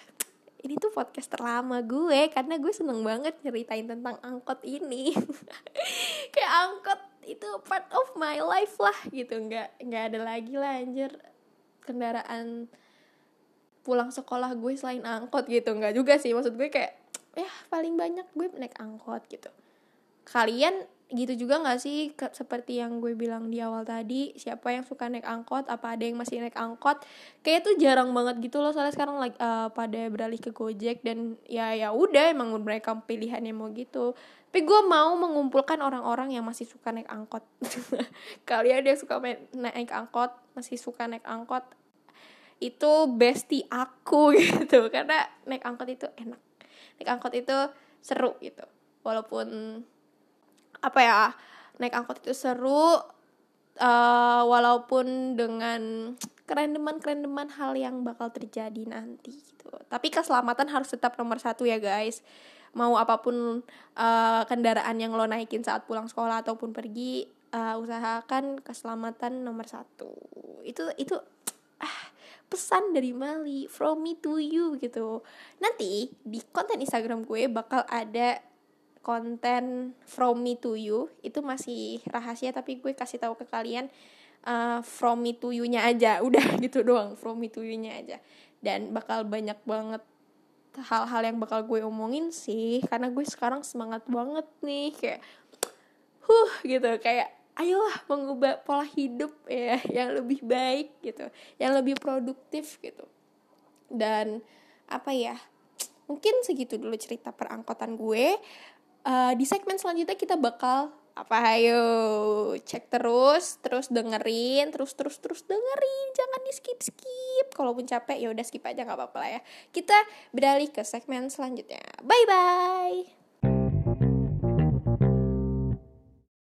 ini tuh podcast terlama gue karena gue seneng banget nyeritain tentang angkot ini. Kayak angkot itu part of my life lah gitu. Nggak nggak ada lagi lah anjir. Kendaraan pulang sekolah gue selain angkot gitu. Nggak juga sih maksud gue kayak ya paling banyak gue naik angkot gitu. Kalian gitu juga nggak sih? Seperti yang gue bilang di awal tadi siapa yang suka naik angkot apa ada yang masih naik angkot? Kayak tuh jarang banget gitu loh soalnya sekarang like, eh, pada beralih ke gojek dan ya ya udah emang mereka pilihannya mau gitu. Tapi gue mau mengumpulkan orang-orang yang masih suka naik angkot. Kalian yang suka main- naik angkot masih suka naik angkot itu bestie aku gitu. Karena naik angkot itu enak. Naik angkot itu seru gitu. Walaupun apa ya naik angkot itu seru eh, walaupun dengan kerendeman kerendeman hal yang bakal terjadi nanti gitu. Tapi keselamatan harus tetap nomor satu ya guys. Mau apa pun eh, kendaraan yang lo naikin saat pulang sekolah ataupun pergi eh, usahakan keselamatan nomor satu. Itu itu ah, pesan dari Mali from me to you gitu. Nanti di konten Instagram gue bakal ada konten from me to you itu masih rahasia tapi gue kasih tahu ke kalian uh, from me to you-nya aja udah gitu doang from me to you-nya aja. Dan bakal banyak banget hal-hal yang bakal gue omongin sih karena gue sekarang semangat banget nih kayak huh gitu kayak ayolah mengubah pola hidup ya yang lebih baik gitu yang lebih produktif gitu. Dan apa ya mungkin segitu dulu cerita perangkotan gue Eh, di segmen selanjutnya kita bakal apa ayo cek terus terus dengerin terus terus terus dengerin. Jangan di skip skip kalaupun capek ya udah skip aja nggak apa-apa lah ya. Kita beralih ke segmen selanjutnya. Bye bye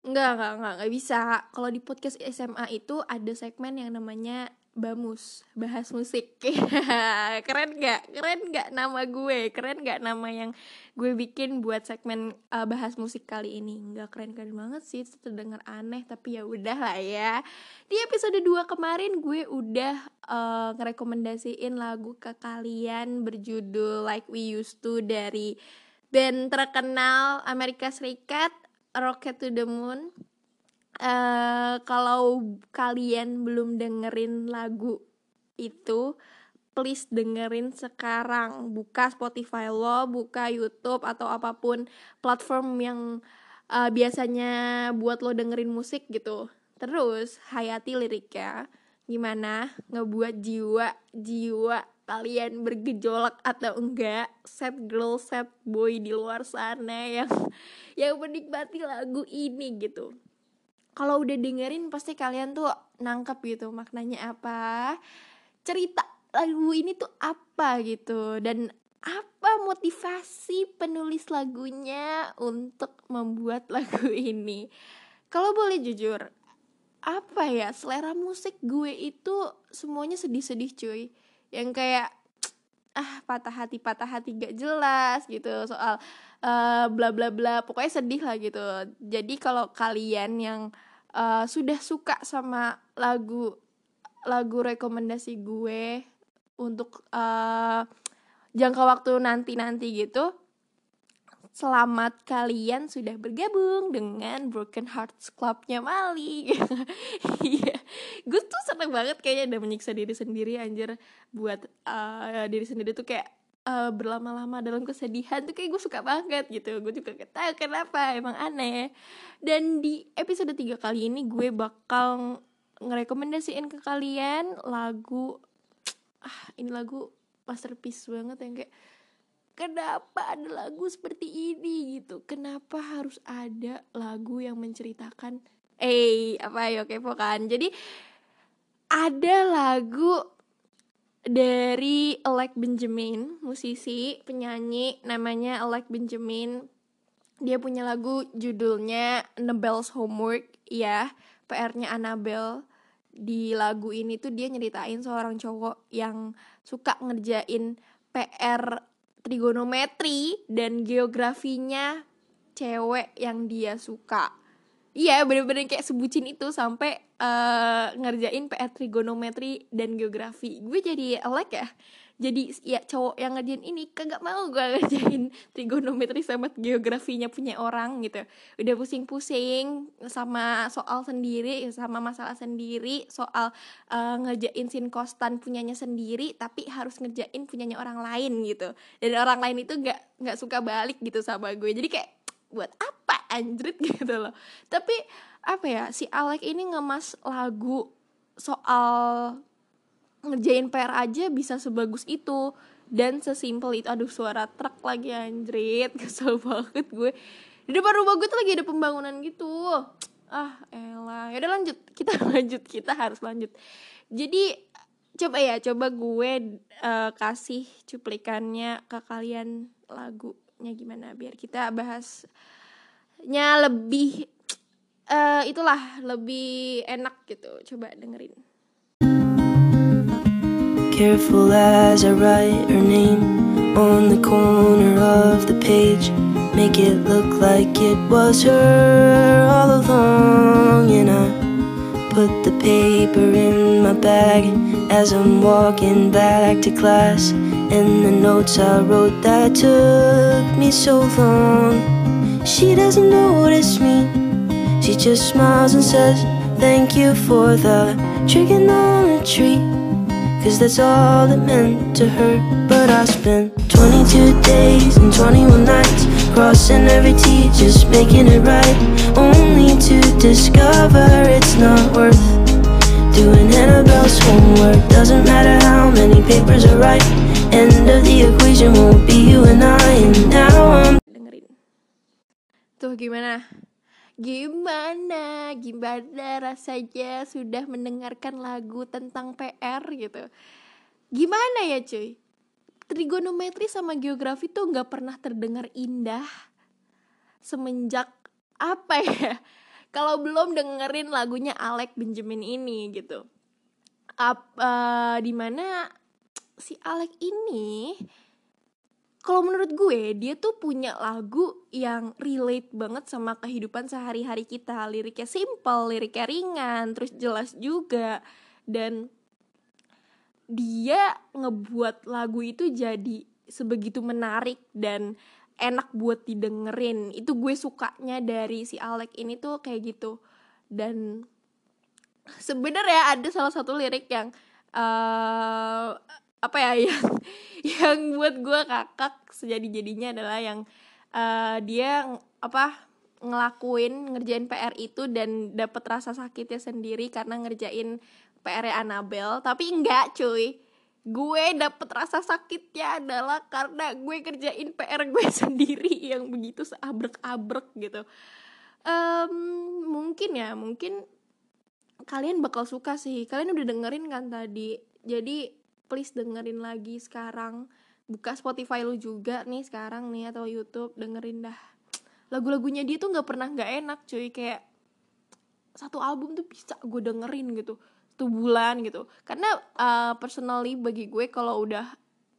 Enggak, enggak, enggak, enggak bisa. Kalau di podcast SMA itu ada segmen yang namanya Bamus, bahas musik. keren nggak? Keren nggak nama gue? Keren nggak nama yang gue bikin buat segmen uh, bahas musik kali ini? Nggak keren-keren banget sih, terdengar aneh, tapi ya udah lah ya. Di episode 2 kemarin gue udah uh, ngerekomendasiin lagu ke kalian berjudul Like We Used To dari band terkenal Amerika Serikat Rocket to the Moon. Eh kalau kalian belum dengerin lagu itu, please dengerin sekarang. Buka Spotify lo, buka YouTube atau apa pun platform yang eh, biasanya buat lo dengerin musik gitu. Terus hayati liriknya gimana ngebuat jiwa jiwa kalian bergejolak atau enggak sad girl sad boy di luar sana yang yang menikmati lagu ini gitu kalau udah dengerin pasti kalian tuh nangkep gitu maknanya apa cerita lagu ini tuh apa gitu dan apa motivasi penulis lagunya untuk membuat lagu ini. Kalau boleh jujur apa ya selera musik gue itu semuanya sedih-sedih cuy. Yang kayak ah patah hati patah hati gak jelas gitu soal uh, bla bla bla pokoknya sedih lah gitu. Jadi kalau kalian yang uh, sudah suka sama lagu lagu rekomendasi gue untuk uh, jangka waktu nanti nanti gitu Selamat kalian sudah bergabung dengan Broken Hearts Clubnya Mali. Iya. Gue tuh seneng banget kayaknya udah menyiksa diri sendiri anjir. Buat uh, diri sendiri tuh kayak uh, berlama-lama dalam kesedihan tuh kayak gue suka banget gitu. Gue juga gak tahu kenapa emang aneh. Dan di episode 3 kali ini gue bakal ngerekomendasiin ke kalian lagu ah ini lagu masterpiece banget yang kayak kenapa ada lagu seperti ini gitu? Kenapa harus ada lagu yang menceritakan eh apa ya kepo kan? Jadi ada lagu dari Alec Benjamin musisi penyanyi namanya Alec Benjamin. Dia punya lagu judulnya Annabelle's Homework ya PR-nya Annabelle. Di lagu ini tuh dia nyeritain seorang cowok yang suka ngerjain PR trigonometri dan geografinya cewek yang dia suka. Iya bener-bener kayak sebutin itu sampai uh, ngerjain PR trigonometri dan geografi. Gue jadi elek ya jadi ya cowok yang ngerjain ini kagak mau gue ngerjain trigonometri sama geografinya punya orang gitu. Udah pusing-pusing sama soal sendiri sama masalah sendiri soal uh, ngerjain sin kostan punyanya sendiri tapi harus ngerjain punyanya orang lain gitu. Dan orang lain itu nggak nggak suka balik gitu sama gue. Jadi kayak buat apa anjrit? Gitu loh. Tapi apa ya si Alek ini ngemas lagu soal ngerjain PR aja bisa sebagus itu. Dan sesimpel itu aduh suara truk lagi anjrit. Kesel banget gue. Di depan rumah gue tuh lagi ada pembangunan gitu. Ah elah. Ya udah lanjut. Kita lanjut. Kita harus lanjut. Jadi coba ya coba gue uh, kasih cuplikannya ke kalian lagunya gimana biar kita bahasnya lebih uh, itulah lebih enak gitu. Coba dengerin Careful as I write her name on the corner of the page. Make it look like it was her all along. And I put the paper in my bag as I'm walking back to class. And the notes I wrote that took me so long. She doesn't notice me, she just smiles and says, Thank you for the trigonometry. Cause that's all it meant to her But I spent 22 days and 21 nights Crossing every T, just making it right. Only to discover it's not worth Doing Annabelle's homework. Doesn't matter how many papers are right. End of the equation won't be you and I. And now I'm Tuh gimana? Gimana, gimana rasanya sudah mendengarkan lagu tentang PR gitu Gimana ya cuy? Trigonometri sama geografi tuh gak pernah terdengar indah Semenjak apa ya? Kalau belum dengerin lagunya Alec Benjamin ini gitu Ap, uh, Di mana si Alec ini kalau menurut gue dia tuh punya lagu yang relate banget sama kehidupan sehari-hari kita. Liriknya simple liriknya ringan terus jelas juga. Dan dia ngebuat lagu itu jadi sebegitu menarik dan enak buat didengerin. Itu gue sukanya dari si Alek ini tuh kayak gitu. Dan sebenarnya ada salah satu lirik yang uh, apa ya yang yang buat gue kakak sejadi jadinya adalah yang uh, dia apa ngelakuin ngerjain PR itu dan dapet rasa sakitnya sendiri karena ngerjain PR Annabelle. Tapi enggak cuy. Gue dapet rasa sakitnya adalah karena gue kerjain PR gue sendiri yang begitu seabrek-abrek gitu. Um, mungkin ya mungkin kalian bakal suka sih. Kalian udah dengerin kan tadi? Jadi please dengerin lagi sekarang. Buka Spotify lu juga nih sekarang nih atau YouTube dengerin dah. Lagu-lagunya dia tuh nggak pernah nggak enak cuy. Kayak satu album tuh bisa gue dengerin gitu satu bulan gitu. Karena uh, personally bagi gue kalau udah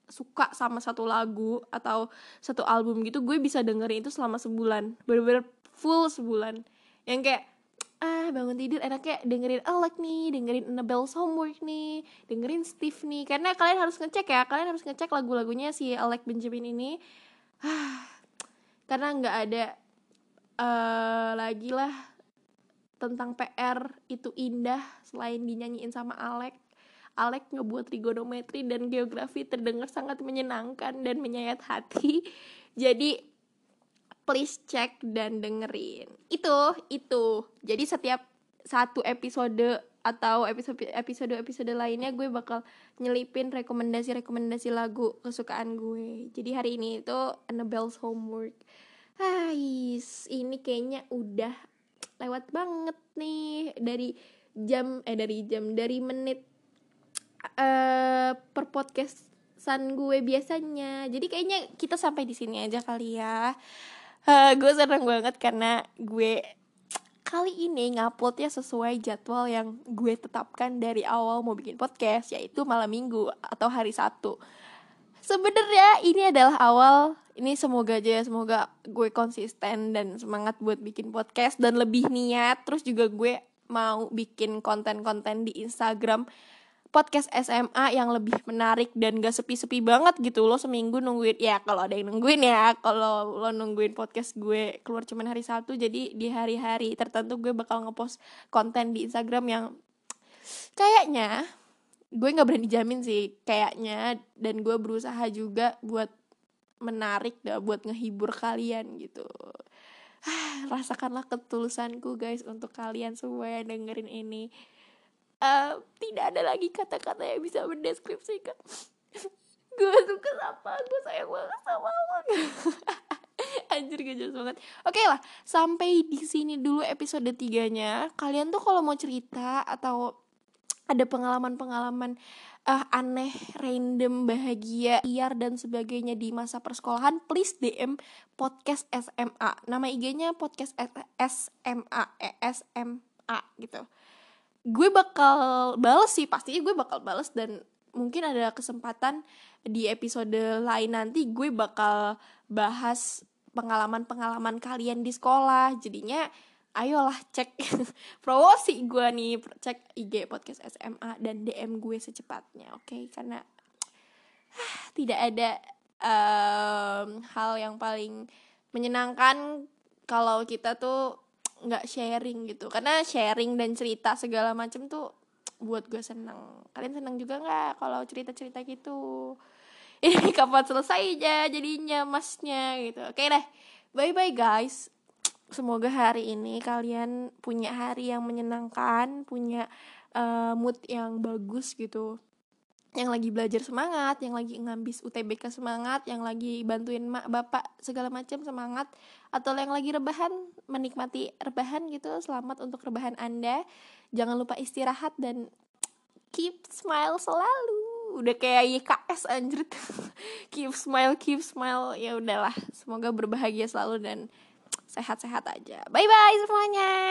suka sama satu lagu atau satu album gitu gue bisa dengerin itu selama sebulan. Bener-bener full sebulan. Yang kayak ah bangun tidur enaknya dengerin Alec nih dengerin Annabelle Homework nih dengerin Steve nih. Karena kalian harus ngecek ya kalian harus ngecek lagu-lagunya si Alec Benjamin ini. Ah karena nggak ada uh, lagi lah tentang PR itu indah selain dinyanyiin sama Alek Alek ngebuat trigonometri dan geografi terdengar sangat menyenangkan dan menyayat hati. Jadi please cek dan dengerin. Itu itu. Jadi setiap satu episode atau episode episode episode lainnya gue bakal nyelipin rekomendasi rekomendasi lagu kesukaan gue. Jadi hari ini itu Annabelle's Homework. Ais, ini kayaknya udah lewat banget nih. Dari jam eh dari jam dari menit uh, per podcastan gue biasanya. Jadi kayaknya kita sampai di sini aja kali ya uh, gue seneng banget karena gue kali ini nguploadnya sesuai jadwal yang gue tetapkan dari awal mau bikin podcast yaitu malam minggu atau hari Sabtu. Sebenarnya ini adalah awal ini semoga aja ya semoga gue konsisten dan semangat buat bikin podcast dan lebih niat. Terus juga gue mau bikin konten-konten di Instagram podcast SMA yang lebih menarik dan gak sepi-sepi banget gitu lo seminggu nungguin. Ya kalau ada yang nungguin ya. Kalau lo nungguin podcast gue keluar cuman hari Sabtu jadi di hari-hari tertentu gue bakal ngepost konten di Instagram yang kayaknya gue nggak berani jamin sih. Kayaknya dan gue berusaha juga buat menarik dah buat ngehibur kalian gitu. Rasakanlah ketulusanku guys untuk kalian semua yang dengerin ini uh, tidak ada lagi kata-kata yang bisa mendeskripsikan gue suka sama gue sayang banget sama lo anjir gak jelas banget oke lah sampai di sini dulu episode tiganya kalian tuh kalau mau cerita atau ada pengalaman-pengalaman uh, aneh, random, bahagia, liar dan sebagainya di masa persekolahan, please DM podcast SMA. Nama IG-nya podcast SMA, eh, SMA gitu. Gue bakal bales sih, pastinya gue bakal bales dan mungkin ada kesempatan di episode lain nanti gue bakal bahas pengalaman-pengalaman kalian di sekolah. Jadinya ayolah cek promosi gue nih cek IG podcast SMA dan DM gue secepatnya oke okay? karena ah, tidak ada um, hal yang paling menyenangkan kalau kita tuh nggak sharing gitu. Karena sharing dan cerita segala macam tuh buat gue seneng. Kalian seneng juga nggak kalau cerita cerita gitu? Ini kapan selesai aja jadinya masnya gitu. Oke deh. Bye bye guys. Semoga hari ini kalian punya hari yang menyenangkan, punya uh, mood yang bagus gitu. Yang lagi belajar semangat, yang lagi ngambis UTBK semangat, yang lagi bantuin mak bapak segala macam semangat, atau yang lagi rebahan menikmati rebahan gitu. Selamat untuk rebahan Anda. Jangan lupa istirahat dan keep smile selalu. Udah kayak YKS anjir. keep smile, keep smile. Ya udahlah, semoga berbahagia selalu dan sehat-sehat aja. Bye bye semuanya.